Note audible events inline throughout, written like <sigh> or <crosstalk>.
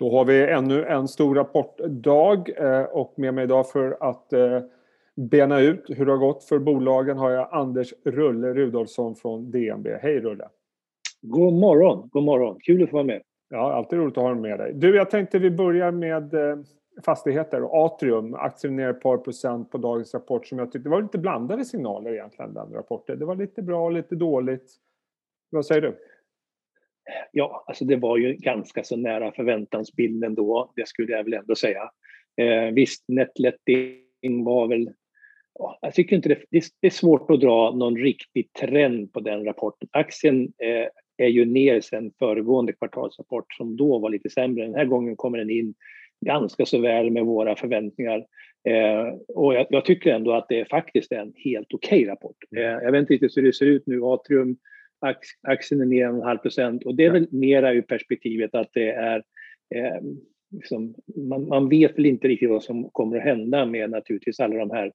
Då har vi ännu en stor rapportdag eh, och med mig idag för att eh, bena ut hur det har gått för bolagen har jag Anders Rulle Rudolfsson från DNB. Hej Rulle! God morgon, god morgon. Kul att få vara med. Ja, alltid roligt att ha dig med dig. Du, jag tänkte vi börjar med eh, fastigheter. Atrium, aktien ner ett par procent på dagens rapport som jag tyckte var lite blandade signaler egentligen, den rapporten. Det var lite bra och lite dåligt. Vad säger du? Ja, alltså det var ju ganska så nära förväntansbilden då, det skulle jag väl ändå säga. Eh, visst, netletting var väl... Ja, jag tycker inte det, det, det, är svårt att dra någon riktig trend på den rapporten. Aktien eh, är ju ner sen föregående kvartalsrapport som då var lite sämre. Den här gången kommer den in ganska så väl med våra förväntningar. Eh, och jag, jag, tycker ändå att det är faktiskt en helt okej okay rapport. Eh, jag vet inte riktigt hur det ser ut nu. Atrium aktien är ner en halv procent och det är väl mera ur perspektivet att det är eh, liksom, man, man, vet väl inte riktigt vad som kommer att hända med naturligtvis alla de här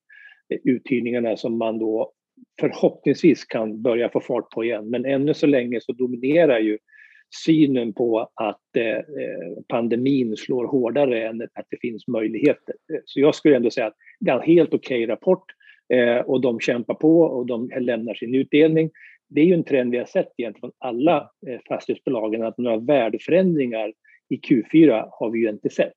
uthyrningarna som man då förhoppningsvis kan börja få fart på igen. Men ännu så länge så dominerar ju synen på att eh, pandemin slår hårdare än att det finns möjligheter. Så jag skulle ändå säga att det är en helt okej okay rapport eh, och de kämpar på och de lämnar sin utdelning det är ju en trend vi har sett egentligen från alla eh, fastighetsbolagen att några värdeförändringar i Q4 har vi ju inte sett.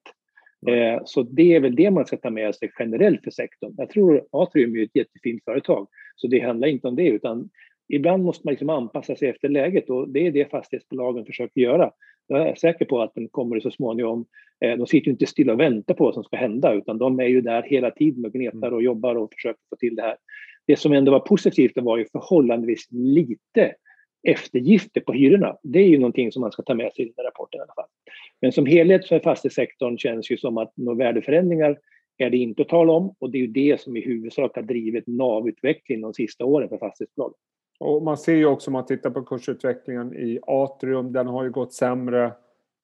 Eh, så det är väl det man ska ta med sig generellt för sektorn. Jag tror Atrium är ett jättefint företag, så det handlar inte om det utan ibland måste man liksom anpassa sig efter läget och det är det fastighetsbolagen försöker göra. Jag är säker på att den kommer så småningom. Eh, de sitter ju inte stilla och väntar på vad som ska hända utan de är ju där hela tiden och gnetar och jobbar och försöker få till det här det som ändå var positivt var ju förhållandevis lite eftergifter på hyrorna. Det är ju någonting som man ska ta med sig i den här rapporten i alla fall. Men som helhet för fastighetssektorn känns ju som att några värdeförändringar är det inte att tala om och det är ju det som i huvudsak har drivit navutvecklingen de sista åren för fastighetsbolag. Och man ser ju också om man tittar på kursutvecklingen i Atrium, den har ju gått sämre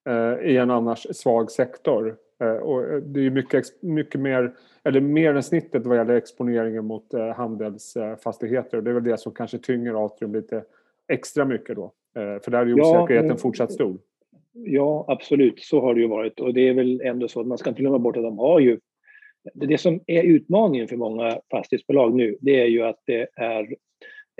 eh, i en annars svag sektor. Eh, och eh, det är mycket, mycket mer, eller mer än snittet vad gäller exponeringen mot eh, handelsfastigheter. Och det är väl det som kanske tynger Atrium lite extra mycket då. För där är ju osäkerheten ja, fortsatt stor. Ja, absolut. Så har det ju varit. Och det är väl ändå så att man ska inte glömma bort att de har ju... Det som är utmaningen för många fastighetsbolag nu, det är ju att det är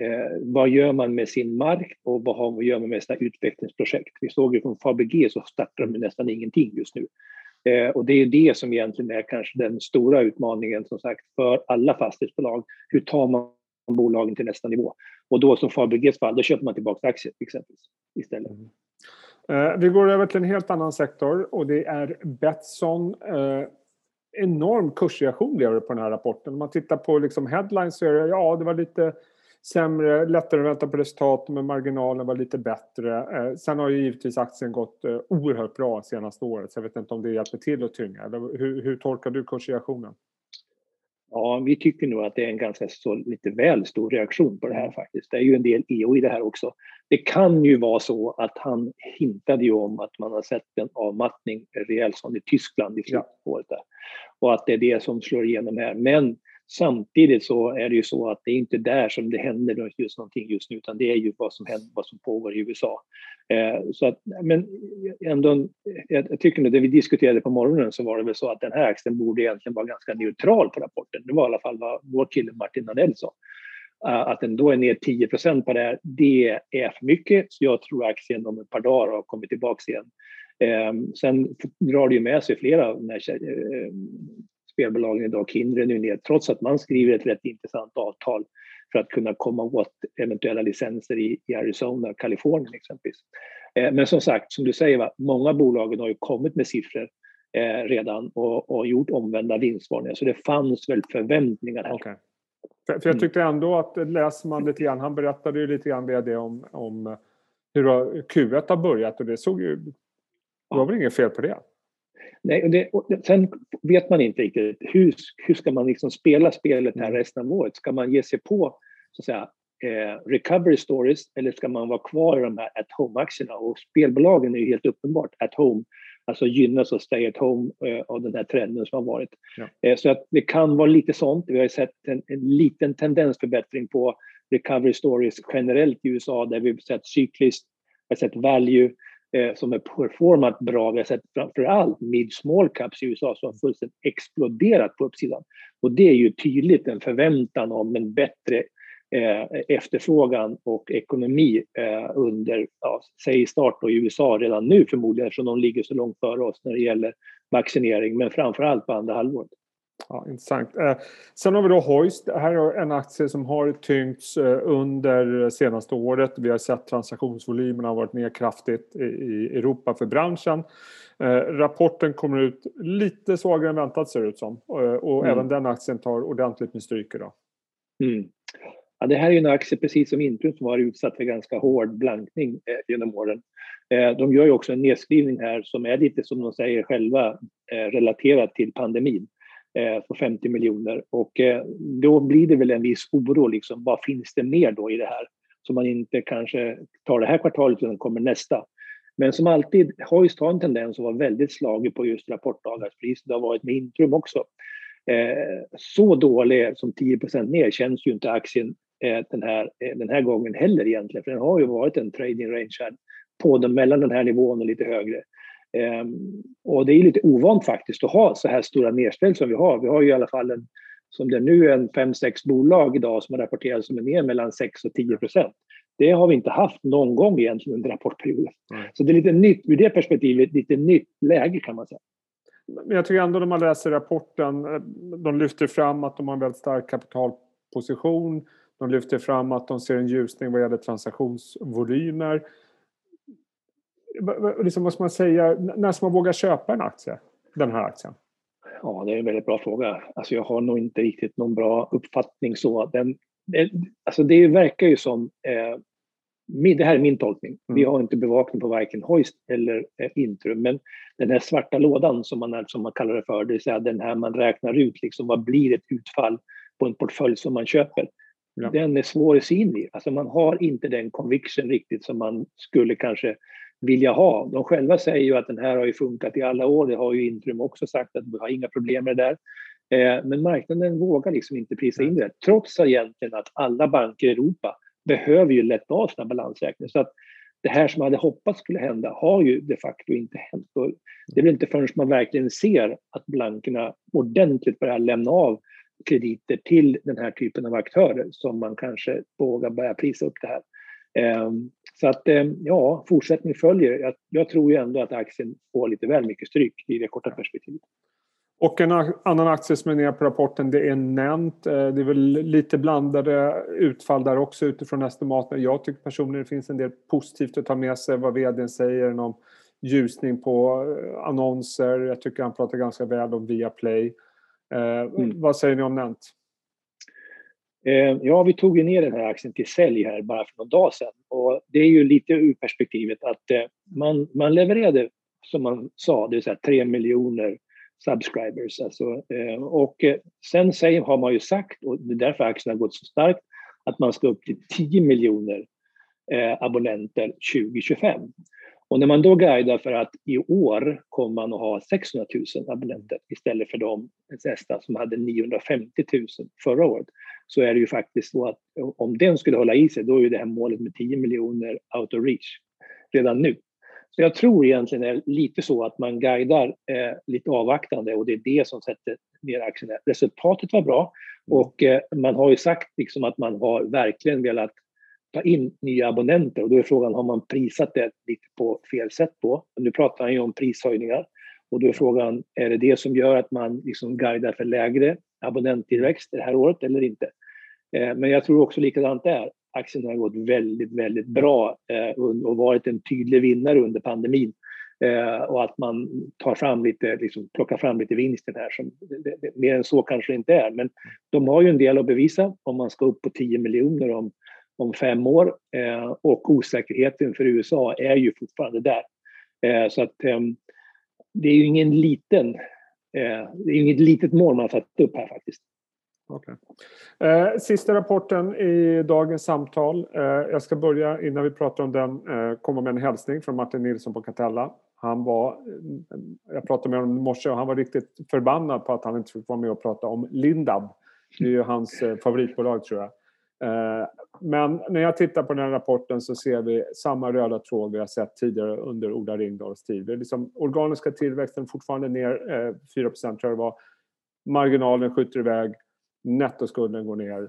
eh, vad gör man med sin mark och vad, har, vad gör man med sina utvecklingsprojekt? Vi såg ju från Fabege så startar de nästan ingenting just nu. Eh, och det är det som egentligen är kanske den stora utmaningen som sagt för alla fastighetsbolag. Hur tar man bolagen till nästa nivå? Och då som Fabeges fall, då köper man tillbaka aktier exempelvis istället. Mm. Eh, vi går över till en helt annan sektor och det är Betsson. Eh, enorm kursreaktion blev det på den här rapporten. Om man tittar på liksom headlines så är det, ja det var lite sämre, lättare att vänta på resultat men marginalen var lite bättre. Eh, sen har ju givetvis aktien gått eh, oerhört bra senaste året så jag vet inte om det hjälper till att tynga. Hur, hur tolkar du kursreaktionen? Ja, vi tycker nog att det är en ganska så lite väl stor reaktion på det här faktiskt. Det är ju en del EO i det här också. Det kan ju vara så att han hintade ju om att man har sett en avmattning rejält som i Tyskland i slutet på året. Och att det är det som slår igenom här. Men Samtidigt så är det ju så att det är inte där som det händer just någonting just nu, utan det är ju vad som, händer, vad som pågår i USA. Eh, så att, men ändå, jag tycker att det vi diskuterade på morgonen så var det väl så att den här aktien borde egentligen vara ganska neutral på rapporten. Det var i alla fall vad vår kille Martin Nadell sa. Eh, att den då är ner 10% på det här, det är för mycket. Så jag tror aktien om ett par dagar har kommit tillbaka igen. Eh, sen drar det ju med sig flera spelbolagen idag, Kindred nu ner, trots att man skriver ett rätt intressant avtal för att kunna komma åt eventuella licenser i, i Arizona, Kalifornien exempelvis. Eh, men som sagt, som du säger, va, många bolagen har ju kommit med siffror eh, redan och, och, gjort omvända vinstvarningar, så det fanns väl förväntningar här. Okay. För, för jag tyckte ändå att läser man lite grann, han berättade ju lite grann det om, om hur Q1 har börjat och det såg ju, det var väl inget fel på det? Nej, och det, och sen vet man inte riktigt hur, hur ska man liksom spela spelet här mm. resten av året. Ska man ge sig på så att säga, eh, recovery stories eller ska man vara kvar i de här at home-aktierna? Och spelbolagen är ju helt uppenbart at home, alltså gynnas av stay at home eh, av den här trenden som har varit. Ja. Eh, så att det kan vara lite sånt. Vi har sett en, en liten tendensförbättring på recovery stories generellt i USA där vi har sett cykliskt, vi har sett value eh, som är performat bra. Vi har sett framförallt mid small caps i USA som har fullständigt exploderat på uppsidan. Och det är ju tydligt en förväntan om en bättre eh, efterfrågan och ekonomi eh, under, ja, säg start i USA redan nu förmodligen eftersom de ligger så långt före oss när det gäller vaccinering, men framförallt på andra halvåret. Ja, intressant. Eh, sen har vi då Hoist. Det här är en aktie som har tyngts eh, under senaste året. Vi har sett transaktionsvolymerna har varit ner kraftigt i Europa för branschen. Eh, rapporten kommer ut lite svagare än väntat ser det ut som. Och mm. även den aktien tar ordentligt med stryk idag. Mm. Ja, det här är en aktie, precis som Intrum, som har utsatt för ganska hård blankning eh, genom åren. Eh, de gör ju också en nedskrivning här som är lite, som de säger själva, eh, relaterat till pandemin Eh, på 50 miljoner. Och eh, då blir det väl en viss oro, liksom, vad finns det mer då i det här? Så man inte kanske tar det här kvartalet utan kommer nästa. Men som alltid, Hoist har en tendens att vara väldigt slagig på just rapportdagarspris. Det har varit med Intrum också. Eh, så dålig som 10% ner känns ju inte aktien den här, den här gången heller egentligen. För den har ju varit en trading range här på den, mellan den här nivån och lite högre. Um, och det är lite ovant faktiskt att ha så här stora nedställ som vi har. Vi har ju i alla fall en, som det nu är, en 5-6 bolag idag som har rapporterat som är ner mellan 6 och 10 procent. Det har vi inte haft någon gång egentligen under rapportperioden. Mm. Så det är lite nytt, ur det perspektivet, lite nytt läge kan man säga. Men jag tycker ändå när man läser rapporten, eh, de lyfter fram att de har en väldigt stark kapitalposition. De lyfter fram att de ser en ljusning vad gäller transaktionsvolymer liksom, vad ska man säga, när ska man våga köpa en aktie? Den här aktien? Ja, det är en väldigt bra fråga. Alltså jag har nog inte riktigt någon bra uppfattning så. Den, det, alltså det verkar ju som, eh, det här är min tolkning, mm. vi har inte bevakning på varken Hoist eller eh, Intrum, men den här svarta lådan som man, som man kallar det för, det vill säga den här man räknar ut liksom, vad blir ett utfall på en portfölj som man köper. Ja. Den är svår att se in i. Alltså man har inte den conviction riktigt som man skulle kanske vilja ha. De själva säger ju att den här har ju funkat i alla år. Det har ju Intrum också sagt att vi har inga problem med det där. Eh, men marknaden vågar liksom inte prisa in det. Trots egentligen att alla banker i Europa behöver ju lätta av sina balansräkningar. Så att det här som man hade hoppats skulle hända har ju de facto inte hänt. Och det är väl inte förrän man verkligen ser att bankerna ordentligt börjar lämna av krediter till den här typen av aktörer som man kanske vågar börja prisa upp det här. Ehm, så att ehm, ja, fortsättning följer. Jag, jag tror ju ändå att aktien får lite väl mycket stryk i det korta perspektivet. Och en annan aktie som är ner på rapporten det är Nent. Eh, det är väl lite blandade utfall där också utifrån estimaten. Jag tycker personligen det finns en del positivt att ta med sig vad vdn säger om ljusning på eh, annonser. Jag tycker han pratar ganska väl om Viaplay. Eh, mm. Vad säger ni om Nent? Eh, ja, vi tog ju ner den här aktien till sälj här bara för någon dag sedan. Och det är ju lite ur perspektivet att eh, man, man levererade, som man sa, det vill säga 3 miljoner subscribers. Alltså, eh, och eh, sen säger, har man ju sagt, och det är därför aktien har gått så starkt, att man ska upp till 10 miljoner eh, abonnenter 2025 och när man då guidar för att i år kommer man att ha 600 000 abonnenter istället för de nästa som hade 950 000 förra året så är det ju faktiskt så att om den skulle hålla i sig då är ju det här målet med 10 miljoner out of reach redan nu. Så jag tror egentligen det är lite så att man guidar eh, lite avvaktande och det är det som sätter ner aktierna. Resultatet var bra och eh, man har ju sagt liksom att man har verkligen velat ta in nya abonnenter och då är frågan har man prisat det lite på fel sätt då? Nu pratar han ju om prishöjningar och då är frågan är det det som gör att man liksom guidar för lägre abonnenttillväxt det här året eller inte? Eh, men jag tror också likadant där. Aktien har gått väldigt, väldigt bra eh, och varit en tydlig vinnare under pandemin. Eh, och att man tar fram lite, liksom, plockar fram lite vinsten här. Som, det, det, mer än så kanske det inte är. Men de har ju en del att bevisa om man ska upp på 10 miljoner om om fem år eh, och osäkerheten för USA är ju fortfarande där. Eh, så att eh, det är ju ingen liten, eh, det är inget litet mål man har satt upp här faktiskt. Okay. Eh, sista rapporten i dagens samtal. Eh, jag ska börja innan vi pratar om den eh, komma med en hälsning från Martin Nilsson på Catella. Han var, eh, jag pratade med honom i morse och han var riktigt förbannad på att han inte fick vara med och prata om Lindab. Det är ju hans eh, favoritbolag tror jag. Eh, men när jag tittar på den här rapporten så ser vi samma röda tråd vi har sett tidigare under Ola Ringdahls tid. Det är liksom organiska tillväxten fortfarande ner eh, 4 tror jag det var. Marginalen skjuter iväg, nettoskulden går ner.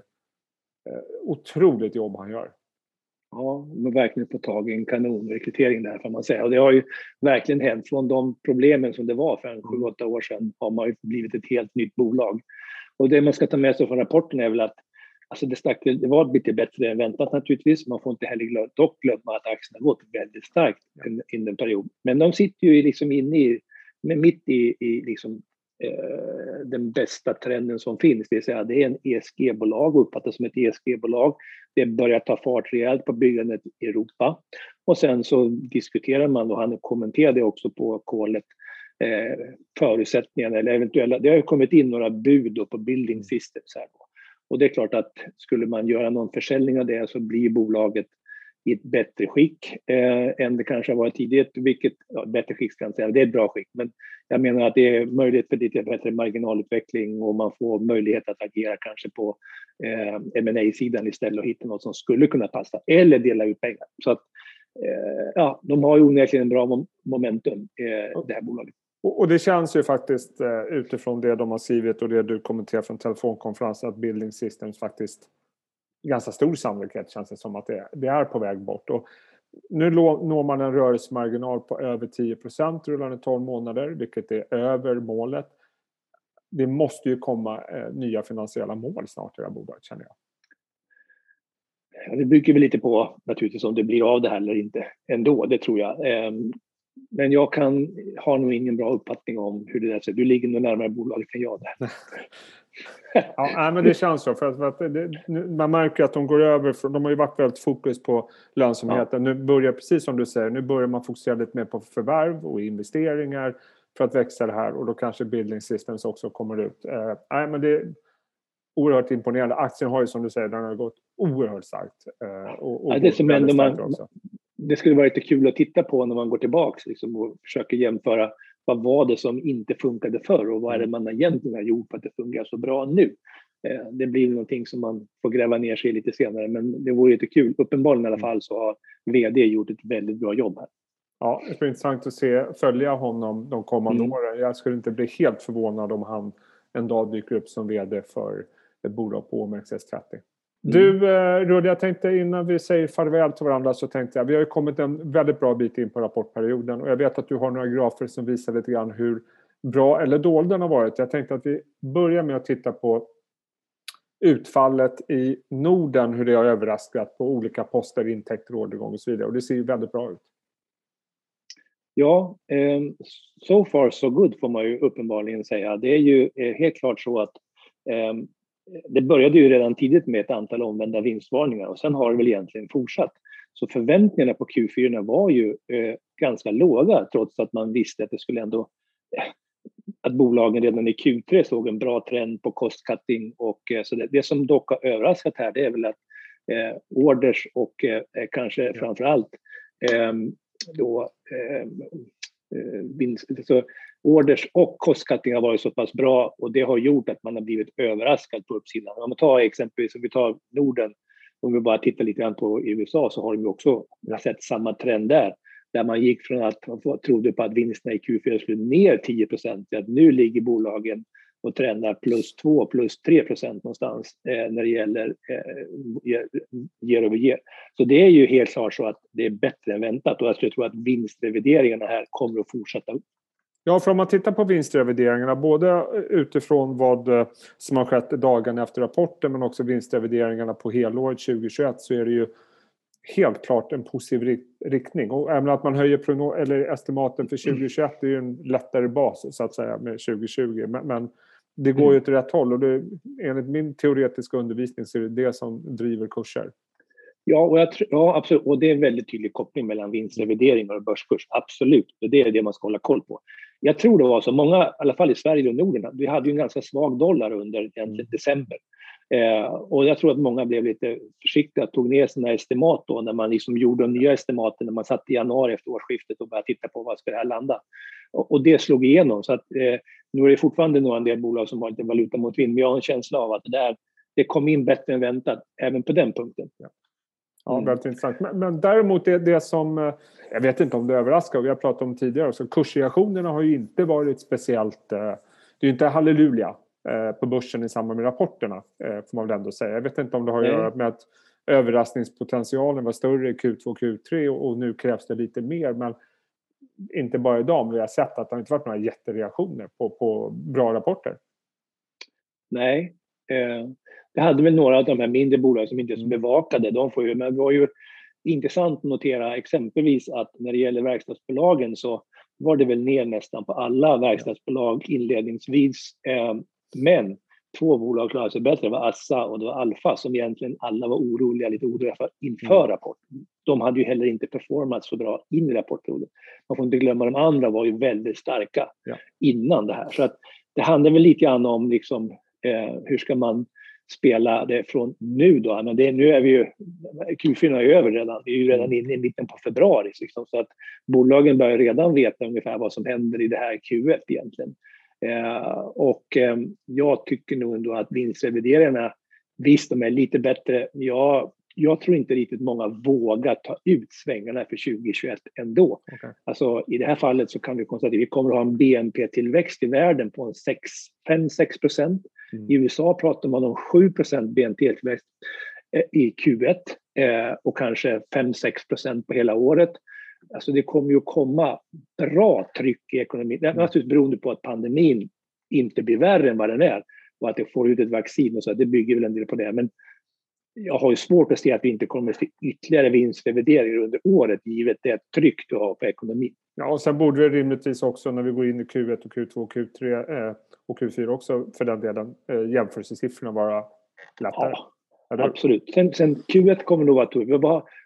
Eh, otroligt jobb han gör. Ja, de har verkligen fått tag i en kanonrekrytering där får man säga. Och det har ju verkligen hänt. Från de problemen som det var för 7-8 år sedan har man ju blivit ett helt nytt bolag. Och det man ska ta med sig från rapporten är väl att alltså det, stack, det var lite bättre än väntat naturligtvis. Man får inte heller glöm, dock glömma att aktien har gått väldigt starkt under en period. Men de sitter ju liksom inne i, mitt i, i liksom Eh, den bästa trenden som finns, det vill säga det är en ESG-bolag, uppfattas som ett ESG-bolag. Det börjar ta fart rejält på byggandet i Europa. Och sen så diskuterar man, och han kommenterade också på kolet, eh, förutsättningarna eller eventuella, det har kommit in några bud på building systems här. Då. Och det är klart att skulle man göra någon försäljning av det så blir bolaget i ett bättre skick eh, än det kanske har varit tidigare. Vilket, ja, bättre skick ska jag säga, det är ett bra skick. Men jag menar att det är möjlighet för lite bättre marginalutveckling och man får möjlighet att agera kanske på eh, ma sidan istället och hitta något som skulle kunna passa. Eller dela ut pengar. Så att, eh, ja, de har ju onekligen en bra momentum, eh, det här bolaget. Och det känns ju faktiskt eh, utifrån det de har skrivit och det du kommenterar från telefonkonferensen att Building Systems faktiskt ganska stor sannolikhet känns det som att det, det är på väg bort. Och nu når man en rörelsemarginal på över 10 rullande 12 månader, vilket är över målet. Det måste ju komma eh, nya finansiella mål snart i det här bolaget, känner jag. Det bygger väl lite på naturligtvis om det blir av det här eller inte ändå, det tror jag. Ehm, men jag kan, har nog ingen bra uppfattning om hur det där ser. Du ligger nog närmare bolaget än jag där. <laughs> <laughs> ja, men det känns så. För att, man märker att de går över från, de har ju varit väldigt fokus på lönsamheten. Ja. Nu börjar, precis som du säger, nu börjar man fokusera lite mer på förvärv och investeringar för att växa det här och då kanske Building Systems också kommer ut. Eh, nej, men det är oerhört imponerande. Aktien har ju som du säger, den har gått oerhört starkt. Eh, och, och ja, det som ändå man, det skulle vara lite kul att titta på när man går tillbaks liksom, och försöker jämföra vad var det som inte funkade förr och vad är det man egentligen har gjort för att det fungerar så bra nu? Eh, det blir någonting som man får gräva ner sig i lite senare, men det vore lite kul. Uppenbarligen i alla fall så har VD gjort ett väldigt bra jobb här. Ja, det blir intressant att se, följa honom de kommande mm. åren. Jag skulle inte bli helt förvånad om han en dag dyker upp som VD för ett bolag på OMXS30. Mm. Du eh, Rudde, jag tänkte innan vi säger farväl till varandra så tänkte jag, vi har ju kommit en väldigt bra bit in på rapportperioden och jag vet att du har några grafer som visar lite grann hur bra eller dålig den har varit. Jag tänkte att vi börjar med att titta på utfallet i Norden, hur det har överraskat på olika poster, intäkter, ordergång och så vidare. Och det ser ju väldigt bra ut. Ja, eh, so far so good får man ju uppenbarligen säga. Det är ju eh, helt klart så att det började ju redan tidigt med ett antal omvända vinstvarningar och sen har det väl egentligen fortsatt. Så förväntningarna på Q4 var ju eh, ganska låga trots att man visste att det skulle ändå eh, att bolagen redan i Q3 såg en bra trend på cost cutting och eh, så det, det, som dock har överraskat här det är väl att eh, orders och eh, kanske ja. framför allt ehm, då vinst, så orders och kostcutting har varit så pass bra och det har gjort att man har blivit överraskad på uppsidan. Om man tar exempelvis, om vi tar Norden, om vi bara tittar lite grann på USA så har de också sett samma trend där. Där man gick från att man trodde på att vinsterna i Q4 skulle ner 10 till att nu ligger bolagen och trendar plus 2, plus 3 procent någonstans eh, när det gäller eh, year over year. Så det är ju helt klart så att det är bättre än väntat och jag tror att vinstrevideringarna här kommer att fortsätta Ja, för om man tittar på vinstrevideringarna, både utifrån vad som har skett dagarna efter rapporten men också vinstrevideringarna på helåret 2021 så är det ju helt klart en positiv riktning. Och även att man höjer eller estimaten för 2021 är ju en lättare bas så att säga med 2020. Men, men det går ju mm. åt rätt håll och det, enligt min teoretiska undervisning så är det det som driver kurser. Ja, och jag, ja, absolut. Och det är en väldigt tydlig koppling mellan vinstrevideringar och börskurs. Absolut. Det är det man ska hålla koll på. Jag tror det var så, många, i alla fall i Sverige och Norden, vi hade ju en ganska svag dollar under egentligen mm. december. Eh, och jag tror att många blev lite försiktiga, tog ner sina estimat då när man liksom gjorde de nya estimaten när man satt i januari efter årsskiftet och började titta på vad ska det här landa. Och, och det slog igenom. Så att, eh, nu är det fortfarande några en del bolag som har lite valuta mot vind, men jag har en känsla av att det där det kom in bättre än väntat även på den punkten. Ja. Mm. väldigt intressant. Men, men däremot det, det som, eh, jag vet inte om det överraskar, vi har pratat om tidigare, så kursreaktionerna har ju inte varit speciellt, eh, det är ju inte halleluja eh, på börsen i samband med rapporterna, får man väl ändå säga. Jag vet inte om det har att göra med att överraskningspotentialen var större i Q2 och Q3 och nu krävs det lite mer, men inte bara idag, men vi har sett att det inte varit några jättereaktioner på, på bra rapporter. Nej, eh, det hade väl några av de här mindre bolagen som inte är så mm. bevakade. De får ju, men det var ju intressant att notera exempelvis att när det gäller verkstadsbolagen så var det väl ner nästan på alla verkstadsbolag inledningsvis. Eh, men två bolag klarade sig bättre. Det var Assa och det var Alfa som egentligen alla var oroliga, lite oroliga för inför mm. rapporten. De hade ju heller inte performat så bra in i rapportperioden. Man får inte glömma de andra var ju väldigt starka ja. innan det här. Så att det handlar väl lite grann om liksom, eh, hur ska man spela det från nu då. Men det, nu är vi ju, Q4 är över redan. Vi är ju redan inne i mitten på februari. Liksom, så att bolagen börjar redan veta ungefär vad som händer i det här Q1 egentligen. Eh, och eh, jag tycker nog ändå att vinstrevideringarna, visst de är lite bättre. Jag, jag tror inte riktigt många vågar ta ut svängarna för 2021 ändå. Okay. Alltså, I det här fallet så kan vi konstatera att vi kommer att ha en BNP-tillväxt i världen på 5-6 procent. Mm. I USA pratar man om 7% BNP-tillväxt eh, i Q1 eh, och kanske 5-6% på hela året. Alltså det kommer ju att komma bra tryck i ekonomin. Mm. naturligtvis beroende på att pandemin inte blir värre än vad den är och att det får ut ett vaccin och så. Det bygger väl en del på det. Men jag har ju svårt att se att vi inte kommer att se ytterligare vinstrevideringar under året givet det tryck du har på ekonomin. Ja, och sen borde det rimligtvis också när vi går in i Q1 och Q2 och Q3 eh, och Q4 också för den delen eh, jämförelsesiffrorna vara lättare. Ja, absolut. Sen, sen Q1 kommer nog vara tufft.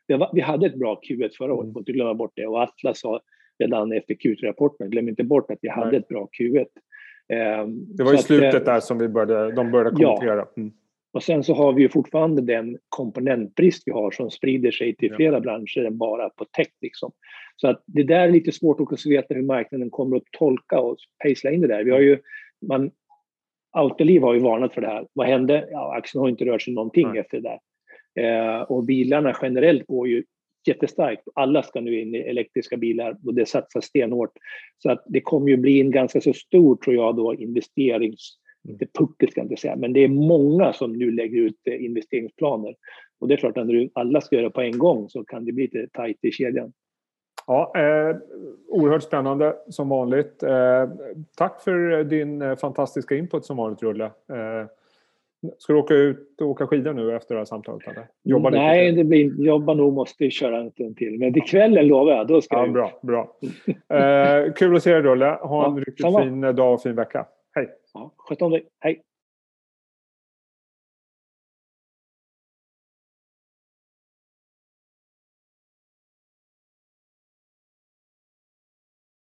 Vi, vi, hade ett bra Q1 förra året, mm. får inte glömma bort det. Och Atlas sa redan efter Q3-rapporten, glöm inte bort att vi hade Nej. ett bra Q1. Eh, det var i slutet att, där som vi började, de började kommentera. Ja. Mm. Och sen så har vi ju fortfarande den komponentbrist vi har som sprider sig till flera ja. branscher än bara på tech. Liksom. Så att det där är lite svårt att veta hur marknaden kommer att tolka och pejsla in det där. Vi har ju, man, Autoliv har ju varnat för det här. Vad hände? Ja, aktien har inte rört sig någonting Nej. efter det där. Eh, och bilarna generellt går ju jättestarkt. Alla ska nu in i elektriska bilar och det satsas stenhårt. Så att det kommer ju bli en ganska så stor, tror jag, då, investerings inte puckel ska jag inte säga, men det är många som nu lägger ut eh, investeringsplaner. Och det är klart att när alla ska göra på en gång så kan det bli lite tajt i kedjan. Ja, eh, oerhört spännande som vanligt. Eh, tack för din eh, fantastiska input som vanligt, Rulle. Eh, ska du åka ut och åka skidor nu efter det här samtalet? Eller? Jobba Nej, det blir, jobba nog, måste köra en stund till. Men till kvällen lovar jag, då ska ja, jag Bra, bra. Eh, kul att se dig, Rulle. Ha en ja, riktigt samma. fin dag och fin vecka. Hej! Ja, sköt om dig. Hej!